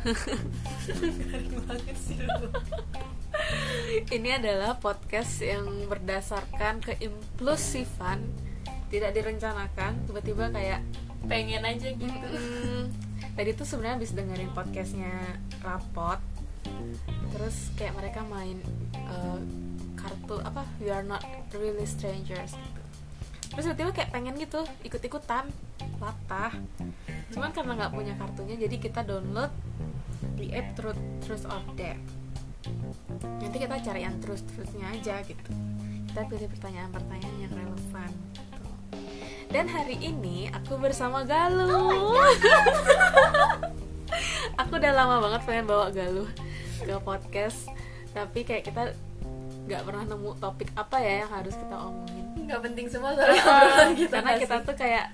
Ini adalah podcast yang berdasarkan keimpulsifan, tidak direncanakan, tiba-tiba kayak pengen aja gitu. Mm, tadi tuh sebenarnya habis dengerin podcastnya rapot. Terus kayak mereka main uh, kartu apa we are not really strangers gitu. Terus tiba-tiba kayak pengen gitu ikut-ikutan latah. Cuman karena nggak punya kartunya jadi kita download di app Truth Truth or Dare nanti kita cari yang terus terusnya aja gitu. Kita pilih pertanyaan-pertanyaan yang relevan gitu. dan hari ini aku bersama Galuh. Aku udah lama banget pengen bawa Galuh ke podcast tapi kayak kita nggak pernah nemu topik apa ya yang harus kita omongin. Nggak penting semua soalnya kita karena kita tuh kayak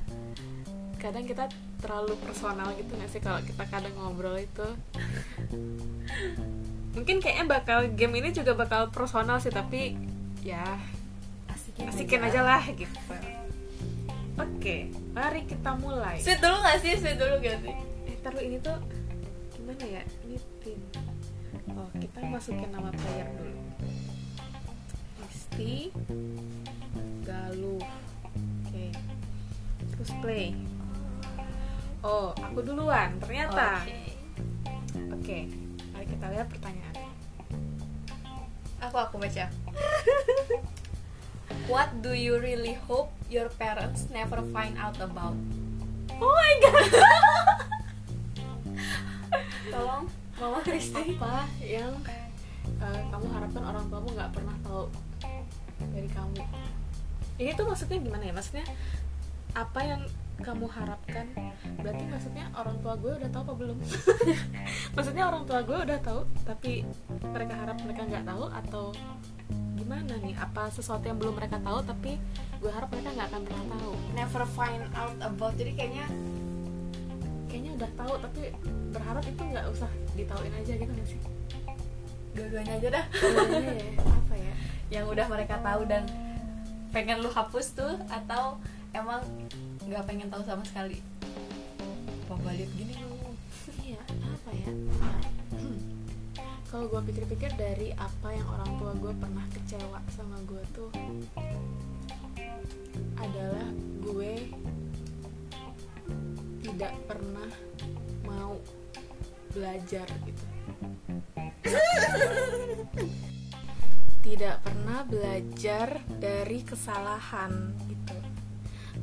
kadang kita terlalu personal gitu nggak sih kalau kita kadang ngobrol itu? Mungkin kayaknya bakal game ini juga bakal personal sih tapi ya asikin, asikin aja. lah gitu. Oke mari kita mulai. Sweet dulu nggak sih? Sweet dulu gak sih? Eh taruh ini tuh gimana ya? Ini tim oh kita masukin nama player dulu. Isti Galuh. Oke. Terus play oh aku duluan ternyata Oke. oke mari kita lihat pertanyaan aku aku baca What do you really hope your parents never find out about? oh my god Tolong, Mama Kristi. apa yang eh, kamu harapkan orang tuamu nggak pernah tahu dari kamu ini tuh maksudnya gimana ya maksudnya apa yang kamu harapkan? Berarti maksudnya orang tua gue udah tahu apa belum? Maksudnya orang tua gue udah tahu tapi mereka harap mereka nggak tahu atau gimana nih? Apa sesuatu yang belum mereka tahu tapi gue harap mereka nggak akan pernah tahu? Never find out about. Jadi kayaknya kayaknya udah tahu tapi berharap itu nggak usah ditauin aja gitu nggak sih? dua-duanya aja dah. Ya, apa ya? Yang udah mereka tahu dan pengen lu hapus tuh atau emang nggak pengen tahu sama sekali? Papa lihat gini lu. iya apa ya kalau gue pikir-pikir dari apa yang orang tua gue pernah kecewa sama gue tuh adalah gue tidak pernah mau belajar gitu tidak pernah belajar dari kesalahan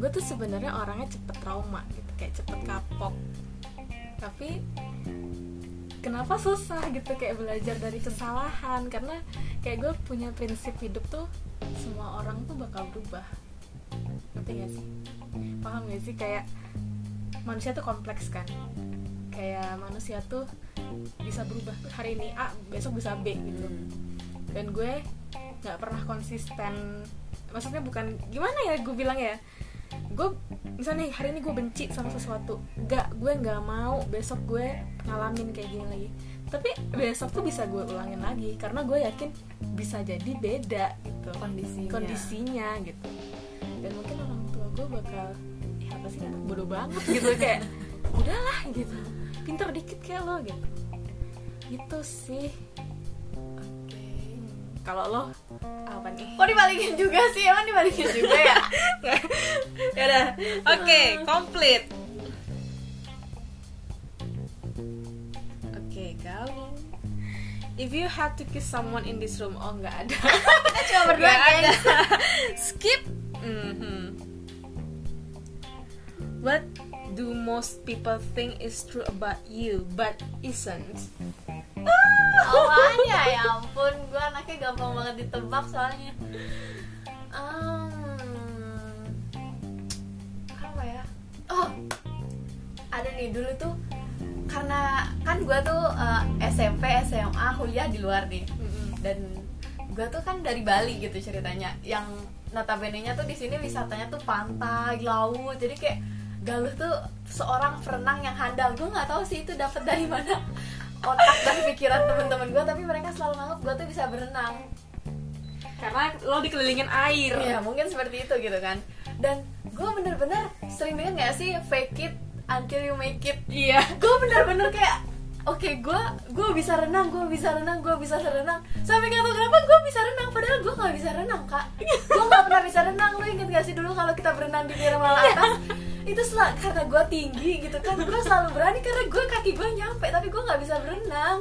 gue tuh sebenarnya orangnya cepet trauma gitu kayak cepet kapok. Tapi kenapa susah gitu kayak belajar dari kesalahan? Karena kayak gue punya prinsip hidup tuh semua orang tuh bakal berubah. Ngerti gak sih? Paham gak sih? Kayak manusia tuh kompleks kan? Kayak manusia tuh bisa berubah hari ini A besok bisa B gitu. Dan gue nggak pernah konsisten. Maksudnya bukan gimana ya gue bilang ya gue misalnya hari ini gue benci sama sesuatu. Gak gue nggak mau besok gue ngalamin kayak gini lagi. Tapi besok tuh bisa gue ulangin lagi karena gue yakin bisa jadi beda gitu. Kondisinya. kondisinya gitu. Dan mungkin orang tua gue bakal ya apa sih anak bodoh banget gitu. Kayak udahlah gitu. Pinter dikit kayak lo gitu. Gitu sih. Kalau lo apa nih Kok dibalikin juga sih? Emang dibalikin juga ya? ya udah oke komplit oke gaul if you had to kiss someone in this room oh nggak ada Kita cuma berdua ada guys. skip Mhm. what do most people think is true about you but isn't Awalnya ya ampun, gue anaknya gampang banget ditebak soalnya. Hmm, apa ya? Oh, ada nih dulu tuh karena kan gue tuh eh, SMP, SMA, kuliah di luar nih. Dan gue tuh kan dari Bali gitu ceritanya. Yang notabene-nya tuh di sini wisatanya tuh pantai laut. Jadi kayak Galuh tuh seorang perenang yang handal. Gue nggak tahu sih itu dapat dari mana otak dan pikiran teman-teman gue tapi mereka selalu nganggap gue tuh bisa berenang. Karena lo dikelilingin air. Ya mungkin seperti itu gitu kan. Dan gue bener-bener sering denger nggak sih fake it until you make it? Iya. Gue bener-bener kayak oke gue gue bisa renang gue bisa renang gue bisa renang sampai nggak tahu kenapa gue bisa renang padahal gue nggak bisa renang kak. Gue nggak pernah bisa renang. Lo inget gak sih dulu kalau kita berenang di Nirmala atas itu sel- karena gue tinggi gitu kan gue selalu berani karena gue kaki gue nyampe tapi gue nggak bisa berenang.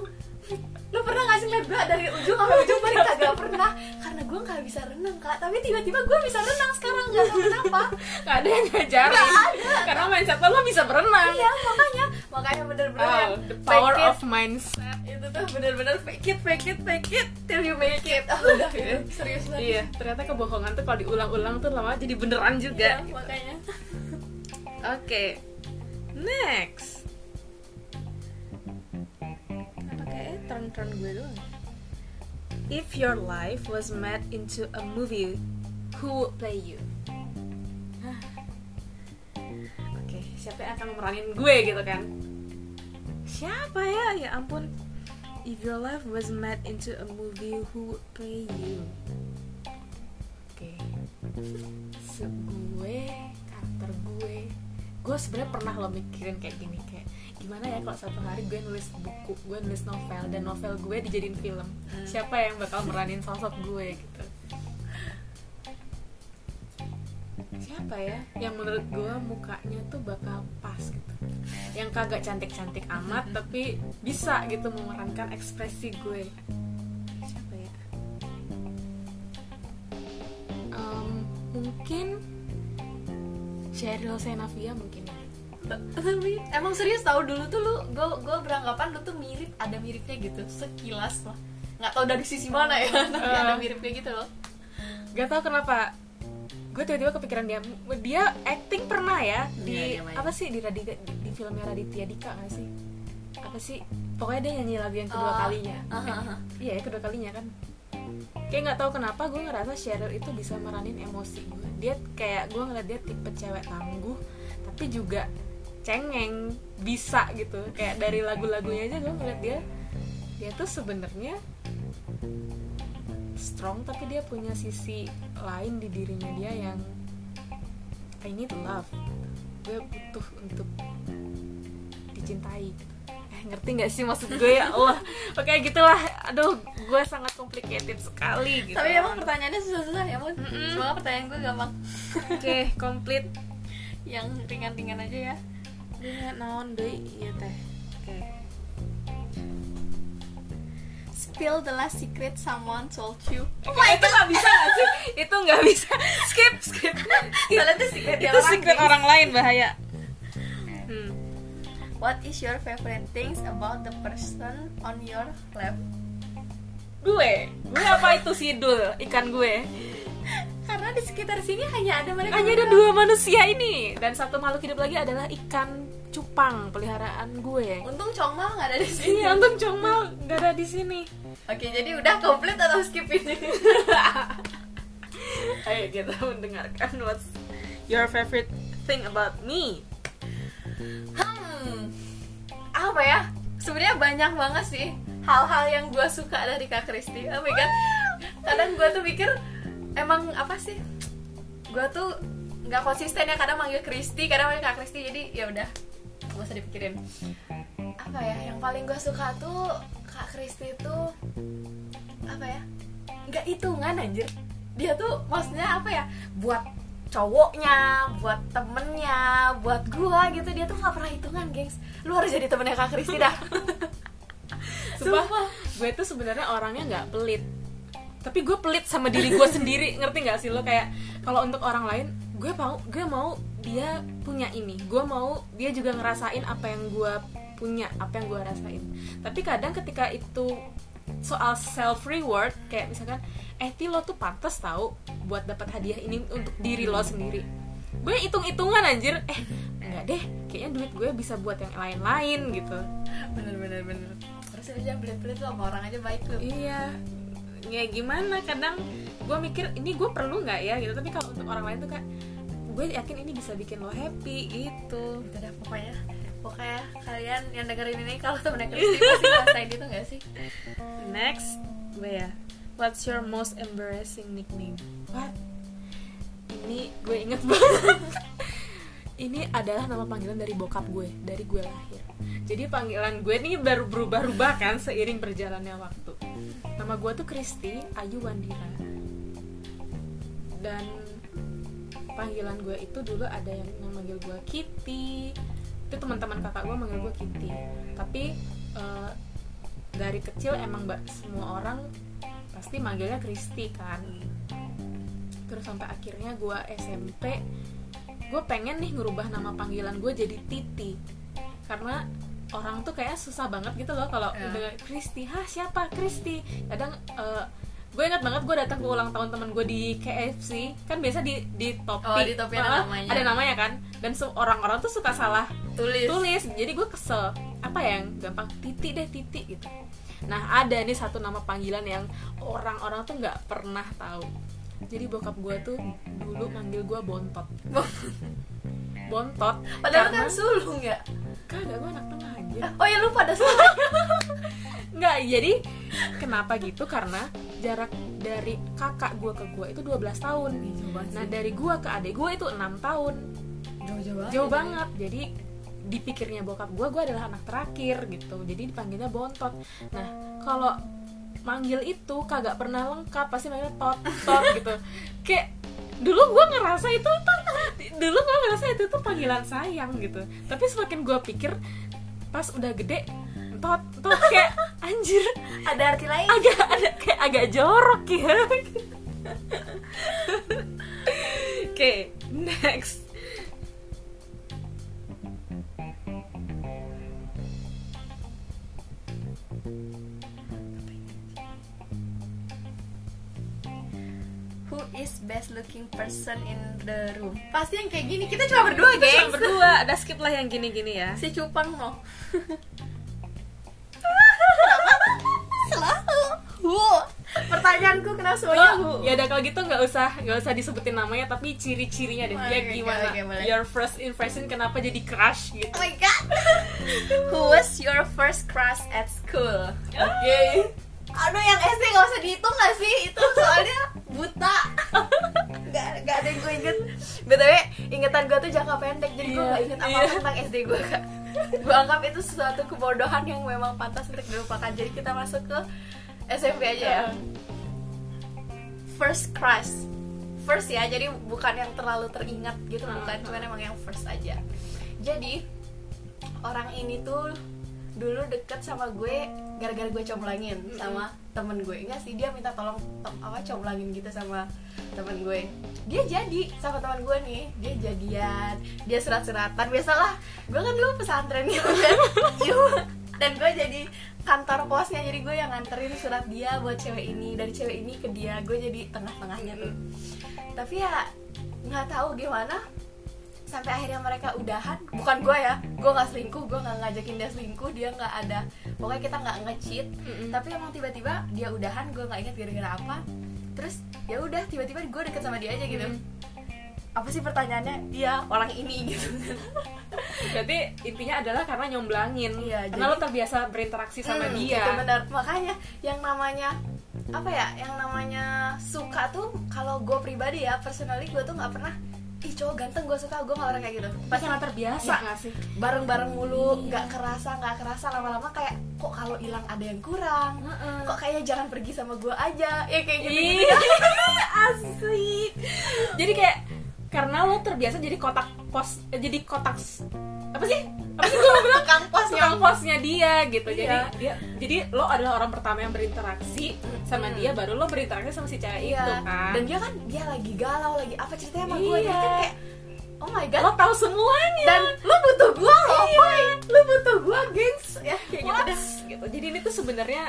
Lo pernah gak sih liat gue dari ujung sampai ujung balik? Kagak pernah. Karena gue nggak bisa renang kak. Tapi tiba-tiba gue bisa renang sekarang nggak tahu kenapa. Gak ada yang ngajarin. Nggak ada. Karena mindset lo, bisa berenang. Iya makanya makanya bener-bener Oh, yang the power it. of mindset. Itu tuh bener-bener fake it fake it fake it till you make it. Oh, udah serius banget. Iya, ternyata kebohongan tuh kalau diulang-ulang tuh lama jadi beneran juga. Iya, makanya Oke, next. Apa kayaknya turn-turn gue doang. If your life was made into a movie, who would play you? Oke, siapa yang akan meranin gue gitu kan? Siapa ya? Ya ampun. If your life was made into a movie, who would play you? Oke. Gue, karakter gue. Gue sebenarnya pernah lo mikirin kayak gini kayak gimana ya kalau satu hari gue nulis buku, gue nulis novel dan novel gue dijadiin film. Hmm. Siapa yang bakal meranin sosok gue gitu? Siapa ya yang menurut gue mukanya tuh bakal pas gitu yang kagak cantik-cantik amat tapi bisa gitu memerankan ekspresi gue siapa ya Em, mungkin Cheryl Senavia mungkin ya. Tapi emang serius tahu dulu tuh lu gue gue beranggapan lu tuh mirip ada miripnya gitu sekilas lah. Nggak tahu dari sisi mana ya tapi Eh. ada miripnya gitu loh. Gak tau kenapa gue tiba-tiba kepikiran dia. Dia acting pernah ya di Iya, main. apa sih di Radika di, di filmnya Raditya Dika nggak sih? Apa sih? Pokoknya dia nyanyi lagu yang kedua Oh, kalinya. iya ya kedua kalinya kan kayak nggak tahu kenapa gue ngerasa Cheryl itu bisa meranin emosi gue. Dia kayak gue ngeliat dia tipe cewek tangguh tapi juga cengeng bisa gitu. Kayak dari lagu-lagunya aja gue ngeliat dia dia tuh sebenarnya strong tapi dia punya sisi lain di dirinya dia yang I need love. Gue butuh untuk dicintai gitu. Ngerti nggak sih maksud gue ya Allah oke gitulah aduh gue sangat complicated sekali gitu tapi emang pertanyaannya susah-susah ya mun Mm-mm. semoga pertanyaan gue gampang oke komplit yang ringan-ringan aja ya dia naon deh iya teh oke spill the last secret someone told you Oh itu nggak bisa nggak sih? Itu nggak bisa. Skip, skip. soalnya itu secret itu secret guys. orang lain bahaya. What is your favorite things about the person on your left Gue, gue apa itu sidul ikan gue? karena di sekitar sini hanya ada mereka Hanya ada dua manusia ini dan satu makhluk hidup lagi adalah ikan cupang peliharaan gue. untung Chongma nggak ada di sini Iya, untung Congmal nggak ada di sini. Oke, jadi udah komplit atau skip ini? Ayo kita mendengarkan what's your favorite thing about me. Hmm, apa ya? Sebenarnya banyak banget sih hal-hal yang gue suka dari Kak Kristi. Oh my god, kadang gue tuh mikir emang apa sih? Gue tuh nggak konsisten ya kadang manggil Kristi, kadang manggil Kak Kristi. Jadi ya udah, gak usah dipikirin. Apa ya? Yang paling gue suka tuh Kak Kristi tuh apa ya? Nggak hitungan anjir. Dia tuh maksudnya apa ya? Buat cowoknya, buat temennya, buat gua gitu dia tuh nggak pernah hitungan, gengs. Lu harus jadi temennya Kak Kristi dah. Sumpah, Sumpah. gue tuh sebenarnya orangnya nggak pelit. Tapi gue pelit sama diri gue sendiri, ngerti nggak sih lo kayak kalau untuk orang lain, gue mau gue mau dia punya ini, gue mau dia juga ngerasain apa yang gue punya, apa yang gue rasain. Tapi kadang ketika itu soal self reward, kayak misalkan, eh Ti, lo tuh pantas tahu buat dapat hadiah ini untuk diri lo sendiri. Gue hitung hitungan anjir, eh enggak deh, kayaknya duit gue bisa buat yang lain-lain gitu. bener bener bener. Terus aja belit-belit lu sama orang aja baik lu. iya ya gimana kadang gue mikir ini gue perlu nggak ya gitu tapi kalau untuk orang lain tuh kan gue yakin ini bisa bikin lo happy gitu Gitu dah pokoknya. Pokoknya kalian yang dengerin ini kalau temennya Kristi pasti ngerasain itu gak sih? next gue ya? What's your most embarrassing nickname? What? Ini gue inget banget. Ini adalah nama panggilan dari bokap gue dari gue lahir. Jadi panggilan gue nih baru berubah-ubah kan seiring berjalannya waktu. Nama gue tuh Kristi Ayu Wandira. Dan panggilan gue itu dulu ada yang manggil gue Kitty itu teman-teman kakak gue manggil gue Kitty. Tapi eh, dari kecil emang mbak semua orang pasti manggilnya Kristi kan. Terus sampai akhirnya gue SMP gue pengen nih ngerubah nama panggilan gue jadi Titi. Karena orang tuh kayak susah banget gitu loh kalau Ya. udah Kristi hah siapa? Kristi kadang eh, gue ingat banget gue datang ke ulang tahun temen gue di KFC kan biasa di di topi Oh, di topi ada namanya. ada namanya kan? Dan orang-orang tuh suka salah tulis. tulis. Jadi gue kesel. Apa ya yang gampang? Titik deh titik gitu. Nah ada nih satu nama panggilan yang orang-orang tuh nggak pernah tahu. Jadi bokap gue tuh dulu manggil gue bontot bontot. Padahal karena kan sulung ya? Kagak gue anak tengah aja oh ya lupa ada sulung. Nggak jadi kenapa gitu? Karena jarak dari kakak gue ke gue itu 12 tahun. Nah dari gue ke adik gue itu enam tahun. Jauh-jauh banget. Jauh banget. Jadi dipikirnya bokap gue gue adalah anak terakhir gitu. Jadi dipanggilnya bontot. Nah kalau manggil itu kagak pernah lengkap pasti manggilnya tot tot gitu. Kayak dulu gue ngerasa itu tuh dulu gue ngerasa itu tuh panggilan sayang gitu. Tapi semakin gue pikir pas udah gede tot tot kayak anjir. Ada arti lain. Agak ada kayak agak jorok ya. Oke next is best looking person in the room. Pasti yang kayak gini kita cuma berdua Kita gengs. cuma berdua. Ada skip lah yang gini-gini ya. Si cupang mau selalu. Hu. pertanyaanku kenapa semuanya hu Oh, ya udah kalau gitu nggak usah nggak usah disebutin namanya tapi ciri-cirinya deh. Dia Oke, gimana? oke, boleh. your first impression kenapa jadi crush gitu? Oh my god. Who was your first crush at school? Oke. Aduh yang SD gak usah dihitung gak sih? Itu soalnya buta. Gak, gak ada yang gue inget. BTW ingetan gue tuh jangka pendek Jadi gue Iya, gak inget apa-apa iya. tentang SD gue kak. Gue anggap itu sesuatu kebodohan yang memang pantas untuk dilupakan. Jadi kita masuk ke SMP aja ya. First crush. First ya, jadi bukan yang terlalu teringat gitu Bukan, Ah, cuman emang yang first aja. Jadi orang ini tuh dulu deket sama gue gara-gara gue comblangin sama temen gue. Enggak sih dia minta tolong to- apa comblangin gitu sama temen gue. Dia jadi sama teman gue nih. Dia jadian dia surat-suratan biasalah gue kan dulu pesantren gitu kan. Iya. dan gue jadi kantor posnya jadi gue yang nganterin surat dia buat cewek ini. Dari cewek ini ke dia gue jadi tengah-tengahnya tuh. Tapi ya nggak tahu gimana sampai akhirnya mereka udahan. Bukan gue ya gue nggak selingkuh gue nggak ngajakin dia selingkuh dia nggak ada. Pokoknya kita nggak nge-cheat. Mm-mm. tapi emang tiba-tiba dia udahan gue nggak ingat gara-gara apa. Terus ya udah tiba-tiba gue deket sama dia aja gitu. Mm. apa sih pertanyaannya? Iya orang ini gitu. Berarti intinya adalah karena nyomblangin. Iya, karena jadi- lo terbiasa berinteraksi sama Hmm, dia. itu benar makanya yang namanya apa ya yang namanya suka tuh kalau gue pribadi ya personally gue tuh nggak pernah ih cowok ganteng gue suka gue nggak orang kayak gitu. Pas karena terbiasa Iya. nggak sih? Bareng-bareng mulu Iya. nggak kerasa nggak kerasa lama-lama kayak kok kalau hilang ada yang kurang? Kok kayaknya jangan pergi sama gue aja? Ya kayak gitu. Iya. asik jadi kayak karena lo terbiasa jadi kotak pos jadi kotak apa sih? Apa sih gue bilang? Tukang posnya tukang posnya dia gitu. Jadi Iya. dia jadi lo adalah orang pertama yang berinteraksi sama Hmm. dia baru lo berinteraksi sama si cewek iya. itu kan? Dan dia kan dia lagi galau lagi apa ceritanya sama gue Iya. jadi kan kayak oh my god. Lo tahu semuanya. Dan lu butuh gue loh Iya. boy. Lu butuh gue gengs. Ya kayak gitu gitu. Jadi ini tuh sebenarnya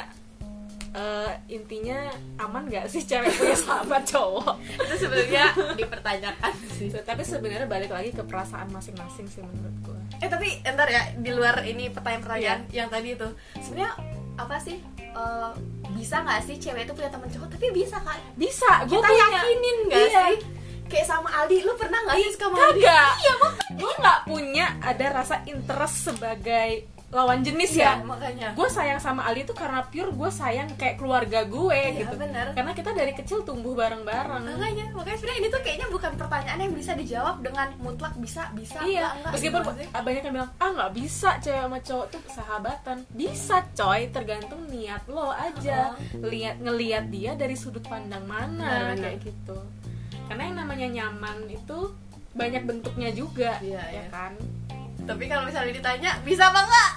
eh, intinya aman gak sih cewek punya sahabat cowok? Itu sebenarnya dipertanyakan sih. So, tapi sebenarnya balik lagi ke perasaan masing-masing sih menurut gue eh tapi entar ya di luar ini pertanyaan-pertanyaan yang tadi itu. Sebenarnya apa sih eh, bisa nggak sih cewek itu punya teman cowok? Tapi bisa kan bisa. Gue kita punya. yakinin nggak Iya. sih? Kayak sama Aldi lu pernah nggak sih suka sama Aldi? iya gue nggak punya ada rasa interest sebagai lawan jenis Iya, ya. makanya. Gue sayang sama Ali tuh karena pure gue sayang kayak keluarga gue Iya, gitu. bener. karena kita dari kecil tumbuh bareng-bareng. Makanya makanya sebenarnya ini tuh kayaknya bukan pertanyaan yang bisa dijawab dengan mutlak bisa bisa iya enggak, enggak, meskipun gitu banyak yang bilang ah nggak bisa cewek sama cowok tuh sahabatan. Bisa coy tergantung niat lo aja. Lihat ngelihat dia dari sudut pandang mana Benar-benar. kayak gitu. Karena yang namanya nyaman itu banyak bentuknya juga Iya, ya iya. kan tapi kalau misalnya ditanya bisa apa enggak?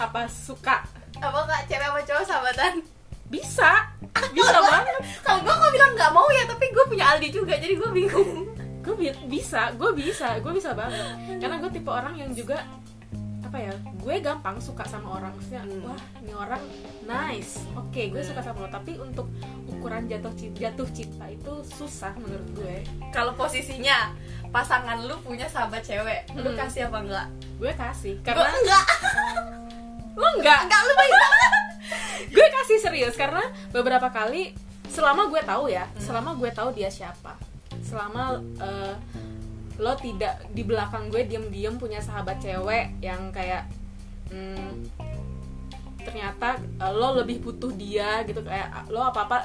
Apa suka? Apa enggak? Cewek sama cowok sahabatan? Bisa. Bisa banget. Kalau gue kok bilang nggak mau ya tapi gue punya Aldi juga jadi gue bingung. Gue bisa. Gue bisa. Gue bisa banget. Karena gue tipe orang yang juga apa ya gue gampang suka sama orang. Maksudnya Hmm. wah ini orang nice. Oke gue suka sama lo. Tapi untuk ukuran jatuh cinta, jatuh cinta itu susah menurut gue. Kalau posisinya pasangan lu punya sahabat cewek. Lu Hmm. kasih apa enggak? Gue kasih karena enggak. Lo enggak. Enggak lu baik gue kasih serius karena beberapa kali selama gue tahu ya selama gue tahu dia siapa selama eh, lo tidak di belakang gue diem-diem punya sahabat cewek yang kayak hmm, ternyata eh, lo lebih butuh dia gitu kayak lo apa apa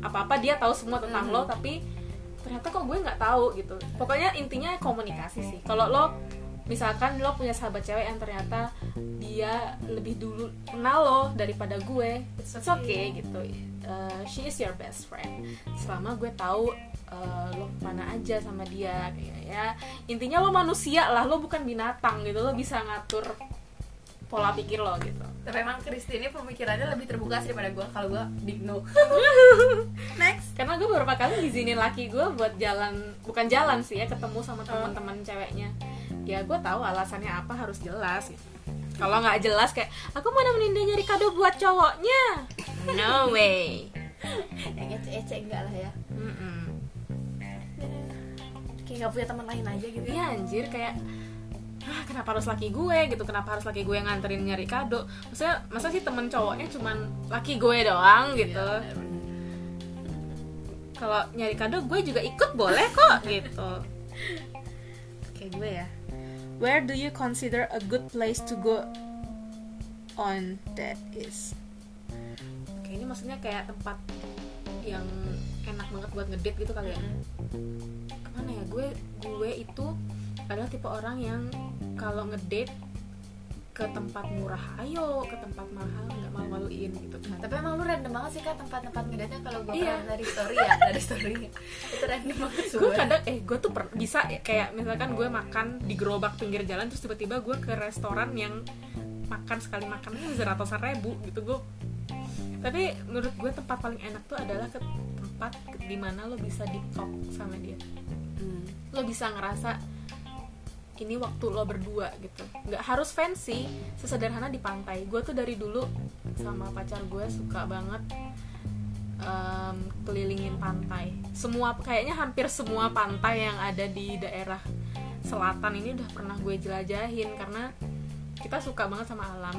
apa apa dia tahu semua tentang Mhm. lo tapi ternyata kok gue nggak tahu gitu. Pokoknya intinya komunikasi sih. Kalau lo misalkan lo punya sahabat cewek yang ternyata dia lebih dulu kenal lo daripada gue it's okay gitu. Uh, she is your best friend. Selama gue tahu uh, lo mana aja sama dia kayak ya. Intinya lo manusia lah lo bukan binatang gitu. Lo bisa ngatur pola pikir lo gitu. Tapi emang Kristi ini pemikirannya lebih terbuka sih daripada gue kalau gue big no next. Karena gue beberapa kali ngizinin laki gue buat jalan bukan jalan sih ya ketemu sama teman-teman ceweknya. Ya gue tahu alasannya apa harus jelas gitu. Kalau nggak jelas kayak aku mau nemenin dia nyari kado buat cowoknya. No way. Yang ece-ece enggak lah ya. Mm-mm. kayak nggak punya teman lain aja gitu. Iya anjir kayak ah, kenapa harus laki gue? Gitu kenapa harus laki gue yang nganterin nyari kado? Maksudnya masa sih temen cowoknya cuman laki gue doang gitu. Iya, bener-bener. kalau nyari kado gue juga ikut boleh kok gitu. Oke gue ya. Where do you consider a good place to go on that is? Oke ini maksudnya kayak tempat yang enak banget buat ngedate gitu kali ya? Ke mana ya? Gue gue itu adalah tipe orang yang kalau ngedate ke tempat murah ayo ke tempat mahal nggak malu-maluin gitu tapi emang lu random banget sih kan tempat-tempat ngedate kalau gue Iya. pernah dari story ya dari story. Itu random banget gue kadang eh gue tuh per- bisa ya, kayak misalkan gue makan di gerobak pinggir jalan terus tiba-tiba gue ke restoran yang makan sekali makannya bisa ratusan ribu gitu. Gue tapi menurut gue tempat paling enak tuh adalah ke tempat di mana lo bisa deep talk sama dia. Hmm. lo bisa ngerasa ini waktu lo berdua gitu. Nggak harus fancy sesederhana di pantai. Gue tuh dari dulu sama pacar gue suka banget em, kelilingin pantai. Semua kayaknya hampir semua pantai yang ada di daerah selatan ini udah pernah gue jelajahin karena kita suka banget sama alam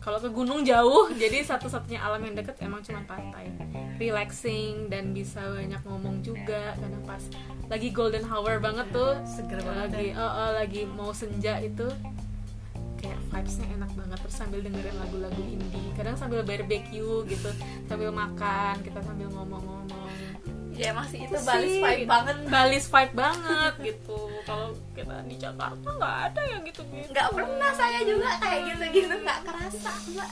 kalau ke gunung jauh jadi satu-satunya alam yang deket emang cuma pantai. Relaxing dan bisa banyak ngomong juga kadang pas lagi golden hour banget tuh seger banget lagi ya. eh, eh, lagi mau senja itu kayak vibesnya enak banget. Terus sambil dengerin lagu-lagu indie kadang sambil barbecue gitu sambil makan kita sambil ngomong-ngomong ya emang sih itu balis sih, vibe banget balis vibe banget gitu kalau kita di Jakarta nggak ada yang gitu gitu nggak pernah saya juga kayak gitu-gitu nggak kerasa mbak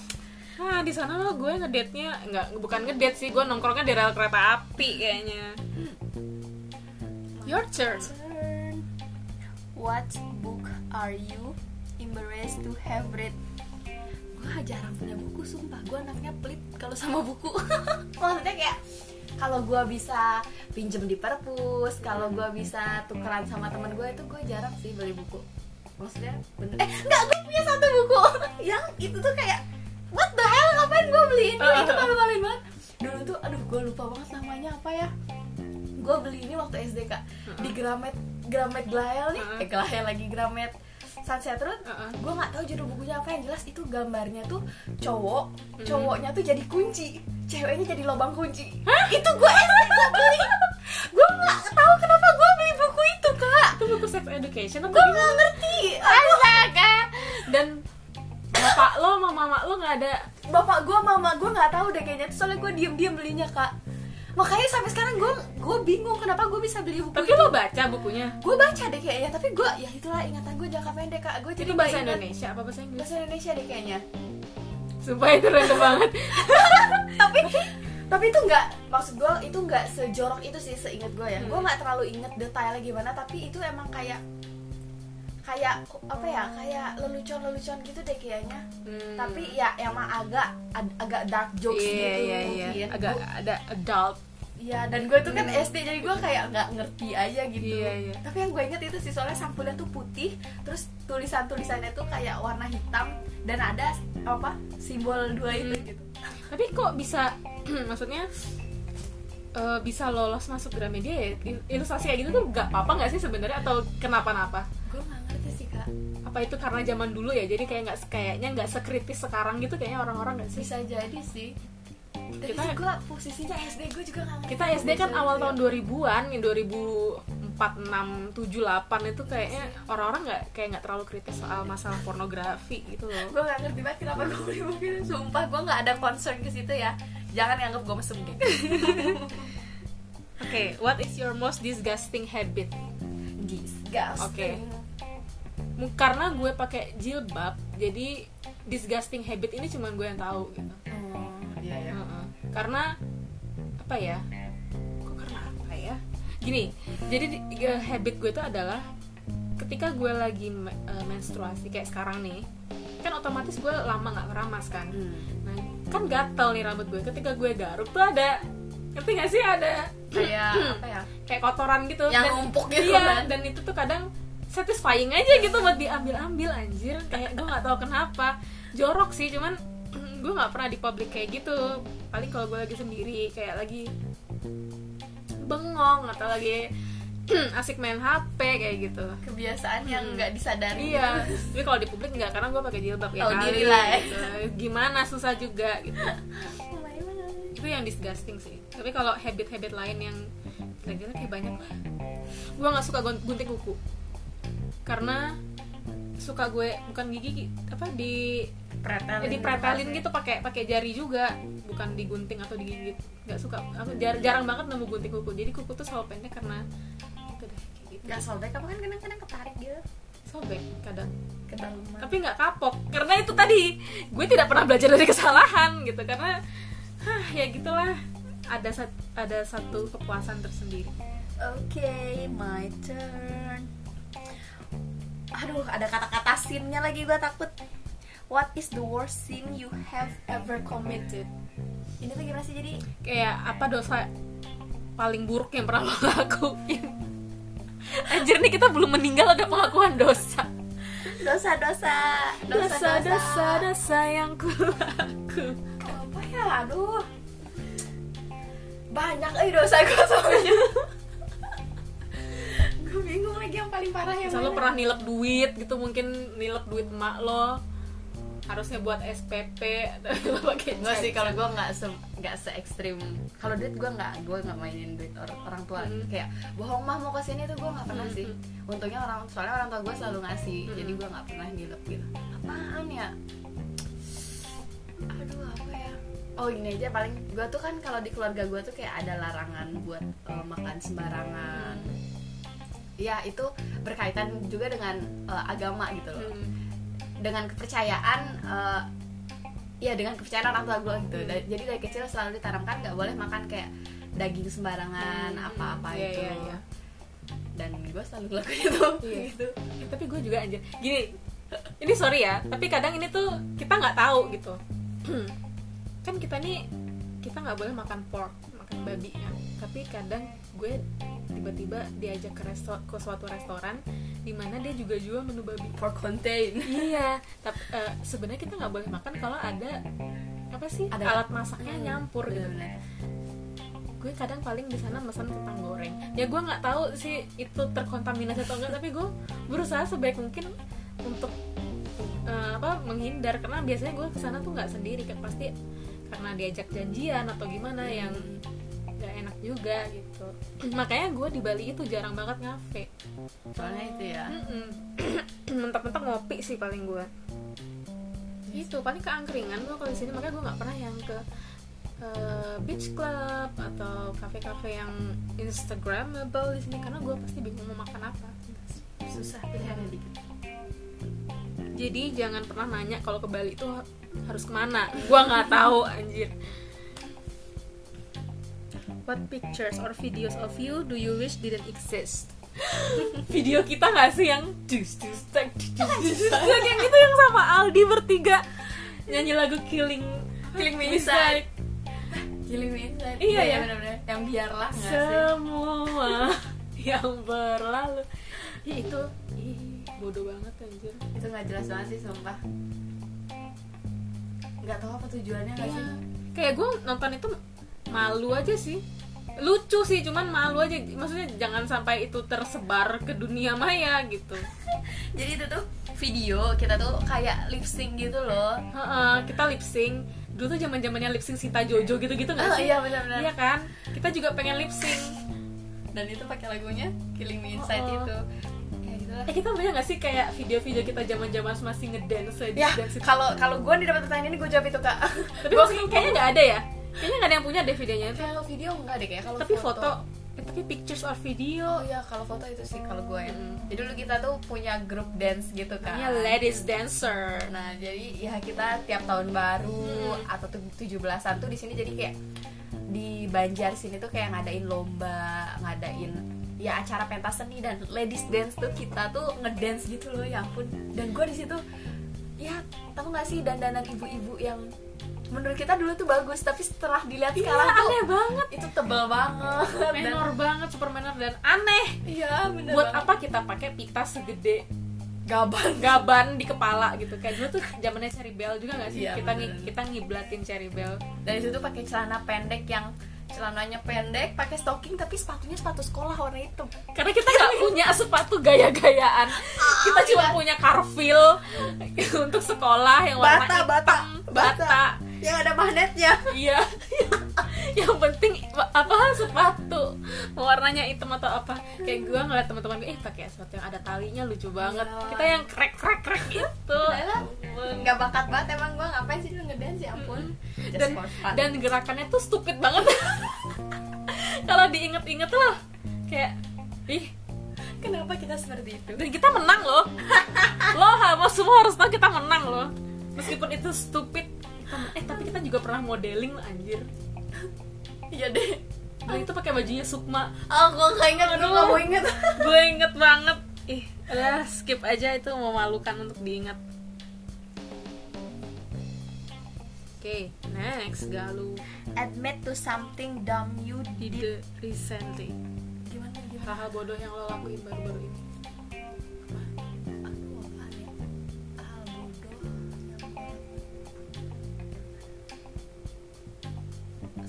nah di sana lo gue ngedate nya nggak bukan ngedate sih gue nongkrongnya di rel kereta api kayaknya your turn Turn. What book are you embarrassed to have read? Gue jarang punya buku, sumpah. Gue anaknya pelit kalau sama buku. Maksudnya kayak kalau gue bisa pinjem di perpus, kalau gue bisa tukeran sama temen gue itu gue jarang sih beli buku. Maksudnya bener. Eh enggak, gue punya satu buku yang itu tuh kayak what the hell ngapain gue beli ini? itu malu-maluin banget. Dulu tuh, aduh gue lupa banget namanya apa ya gue beli ini waktu SD kak di Gramet Gramet Glael nih eh Glael lagi Gramet Sunset Road uh -uh. gue nggak tahu judul bukunya apa. Yang jelas itu gambarnya tuh cowok. Hmm. cowoknya tuh jadi kunci. Ceweknya jadi lubang kunci. Hah? itu gue gue beli gue nggak tahu kenapa gue beli buku itu kak. Itu buku sex education gue nggak ngerti. Astaga dan bapak lo mama mama lo nggak ada? Bapak gue mama gue nggak tahu deh kayaknya. Soalnya gue diem diem belinya kak makanya sampai sekarang gue gue bingung kenapa gue bisa beli buku tapi lo baca bukunya gue baca deh kayaknya tapi gue ya itulah ingatan gue jangka pendek kak gue jadi itu bahasa ingat. Indonesia apa bahasa Inggris bahasa Indonesia deh kayaknya sumpah itu random banget tapi tapi itu nggak maksud gue itu nggak sejorok itu sih seingat gue ya Hmm. gue nggak terlalu inget detailnya gimana tapi itu emang kayak kayak apa ya kayak lelucon-lelucon gitu deh kayaknya Hmm. tapi ya emang agak ag- agak dark jokes iya gitu iya mungkin. agak ada adult Iya dan gue tuh kan Hmm. SD jadi gue kayak nggak ngerti aja gitu. Iya, iya. Tapi yang gue inget itu sih soalnya sampulnya tuh putih, terus tulisan tulisannya tuh kayak warna hitam dan ada apa simbol dua itu Hmm. gitu. tapi kok bisa maksudnya eh, bisa lolos masuk Gramedia ya Il- ilustrasi kayak gitu tuh gak apa-apa nggak sih sebenarnya atau kenapa-napa Gue nggak ngerti sih kak. apa itu karena zaman dulu ya jadi kayak nggak kayaknya nggak sekritis sekarang gitu kayaknya orang-orang nggak sih Bisa jadi sih. Dan Kita- gue posisinya SD gue juga nggak ngerti. kita SD kan awal tahun 2000-an yang 2004 6 7 8 itu kayaknya orang-orang nggak kayak nggak terlalu kritis soal masalah pornografi gitu loh Gue nggak ngerti banget kenapa gue beli buku itu. Sumpah gue nggak ada concern ke situ ya. Jangan anggap gue mesum gitu. Oke, what is your most disgusting habit? Gas. Oke. Mu- Karena gue pakai jilbab, jadi disgusting habit ini cuma gue yang tahu gitu. Oh, iya ya. Heeh. Karena apa ya? Kok karena apa ya? Gini, jadi di- eh, habit gue itu adalah ketika gue lagi eh, menstruasi kayak sekarang nih, kan otomatis gue lama nggak keramas kan. Hmm. Nah, kan gatel nih rambut gue. Ketika gue garuk tuh ada, ngerti gak sih ada Kayak apa ya? kayak kotoran gitu Yang Dan- numpuk gitu iya, kan. dan itu tuh kadang satisfying aja gitu buat diambil-ambil anjir kayak gue nggak tahu kenapa jorok sih cuman gue nggak pernah di publik kayak gitu paling kalau gue lagi sendiri kayak lagi bengong atau lagi asik main HP kayak gitu Kebiasaan yang Hmm. nggak disadari. iya tapi kalau di publik nggak karena gue pakai jilbab ya Tahu kali, diri lah ya. gitu. gimana susah juga gitu Oh itu yang disgusting sih tapi kalau habit-habit lain yang kira-kira kayak banyak lah gue nggak suka gun- gunting kuku karena suka gue bukan gigi apa di Pretelin ya dipretelin gitu pakai pakai jari juga. Bukan digunting atau digigit. Nggak suka aku jar- jarang banget nemu gunting kuku. Jadi kuku tuh selalu pendek karena itu deh kayak gitu. Gak sobek apa kan kadang-kadang ketarik gitu sobek kadang. Ke dalam tapi nggak kapok karena itu tadi gue tidak pernah belajar dari kesalahan gitu. Karena hah ya gitulah. Ada sat- ada satu kepuasan tersendiri. Oke, my turn. Aduh, ada kata-kata sinnya lagi gue takut. What is the worst sin you have ever committed? Ini tuh gimana sih jadi? kayak apa dosa paling buruk yang pernah lo lakuin anjir nih kita belum meninggal ada pengakuan dosa Dosa-dosa, dosa dosa dosa yang ku laku Apa ya? Aduh. Banyak eh dosa gue soalnya. paling parah yang Misal lo mana. pernah nilep duit gitu mungkin nilep duit emak lo harusnya buat SPP tapi lo pakai Enggak sih cek. kalau gue nggak se nggak se ekstrim kalau duit gue nggak gue nggak mainin duit or- orang tua Hmm. kayak bohong mah mau ke sini tuh gue nggak pernah Hmm. sih untungnya orang soalnya orang tua gue selalu ngasih Hmm. jadi gue nggak pernah nilep gitu apaan ya aduh apa ya oh ini aja paling gue tuh kan kalau di keluarga gue tuh kayak ada larangan buat eh, makan sembarangan ya itu berkaitan juga dengan eh, agama gitu loh Hmm. dengan kepercayaan eh, ya dengan kepercayaan orang tua gue gitu Hmm. Jadi dari kecil selalu ditanamkan nggak boleh makan kayak daging sembarangan Hmm. apa-apa Iya, itu iya, iya. dan gue selalu ngelakuin itu Iya. gitu Ya, tapi gue juga anjir gini ini sorry ya tapi kadang ini tuh kita nggak tahu gitu kan kita nih kita nggak boleh makan pork makan babi kan tapi kadang gue tiba-tiba diajak ke resto ke suatu restoran di mana dia juga jual menu babi. For contain. Iya tapi eh, sebenarnya kita nggak boleh makan kalau ada apa sih Ada- alat masaknya Hmm, nyampur gitu. gue kadang paling di sana pesan kentang goreng. Ya gue nggak tahu sih itu terkontaminasi atau enggak tapi gue berusaha sebaik mungkin untuk eh, apa menghindar. Karena biasanya gue ke sana tuh nggak sendiri kan. Pasti karena diajak janjian atau gimana yang nggak enak juga gitu. Makanya gue di Bali itu jarang banget ngafe. Soalnya itu ya. Mentok-mentok ngopi sih paling gue itu paling keangkringan gue kalau di sini makanya gue nggak pernah yang ke eh, beach club atau kafe-kafe yang instagramable di sini karena gue pasti bingung mau makan apa. Susah pilihannya dikit. Jadi jangan pernah nanya kalau ke Bali itu harus ke mana. Gue nggak tahu anjir what pictures or videos of you do you wish didn't exist? Video kita nggak sih yang dus dus tak dus yang itu yang sama Aldi bertiga. Nyanyi lagu Killing Killing Me Inside. Killing Me Inside. Iya, ya. bener-bener. Yang biarlah nggak sih? Semua yang berlalu. Ya itu ih, bodoh banget anjir. Itu nggak jelas banget sih sumpah. Nggak tahu apa tujuannya nggak sih? Iya. kayak gue nonton itu malu aja sih lucu sih cuman malu aja. Maksudnya jangan sampai itu tersebar ke dunia maya gitu. Jadi itu tuh video kita tuh kayak lip sync gitu loh. Heeh, kita lip sync. Dulu tuh zaman zamannya lip sync Sita Jojo gitu gitu nggak Oh, sih? iya benar-benar. Iya kan? Kita juga pengen lip sync. Dan itu pakai lagunya Killing Me Inside Oh, oh. itu gitu eh kita punya nggak sih kayak video-video kita zaman zaman masih ngedance ya kalau kalau gue didapat pertanyaan ini gue jawab itu kak. Tapi Gua maksudnya kayaknya nggak ada ya kayaknya nggak ada yang punya deh videonya itu kalau video enggak deh kayak kalau tapi foto eh, tapi pictures or video oh iya kalau foto itu sih kalau gue ya Mm. jadi dulu kita tuh punya grup dance gitu kan namanya ladies dancer Nah, jadi ya kita tiap tahun baru Hmm. atau tujuh belasan tuh di sini jadi kayak di Banjar sini tuh kayak ngadain lomba, ngadain ya acara pentas seni dan ladies dance tuh kita tuh ngedance gitu loh ya ampun. Dan gue di situ ya tahu nggak sih dandanan ibu-ibu yang menurut kita dulu tuh bagus tapi setelah dilihat Iya, sekarang tuh aneh banget. itu tebel banget dan menor banget super menor dan aneh. Iya bener buat banget. apa kita pakai pita segede gaban. gaban di kepala gitu? Kayak dulu tuh zamannya Cherry Bell juga nggak sih? Iya, kita bener. kita ngiblatin Cherry Bell. Dan itu tuh pakai celana pendek yang celananya pendek pakai stocking tapi sepatunya sepatu sekolah warna hitam. Karena kita nggak punya sepatu gaya-gayaan. Kita cuma iya. punya carvil untuk sekolah yang warna Bata, hitam. bata, bata, bata. Yang ada magnetnya. Iya. Yang penting apa sepatu. Warnanya hitam atau apa. Kayak gue ngeliat teman-teman gue eh pakai sepatu yang ada talinya lucu banget. Iya. kita yang krek krek krek gitu nggak bakat banget emang gue ngapain sih ngedance ya ampun. Dan dan gerakannya tuh stupid banget. Kalau diinget-inget loh kayak ih kenapa kita seperti itu? Dan kita menang loh. Lo semua harus tahu kita menang loh. Meskipun itu stupid eh tapi kita juga pernah modeling loh, anjir. Iya deh. Dan itu pakai bajunya Sukma. Oh gue nggak inget gue nggak mau inget gue inget banget. Ih udah skip aja itu memalukan untuk diingat. Oke next Galuh admit to something dumb you did did. recently. Gimana gimana? Hal-hal bodoh yang lo lakuin baru-baru ini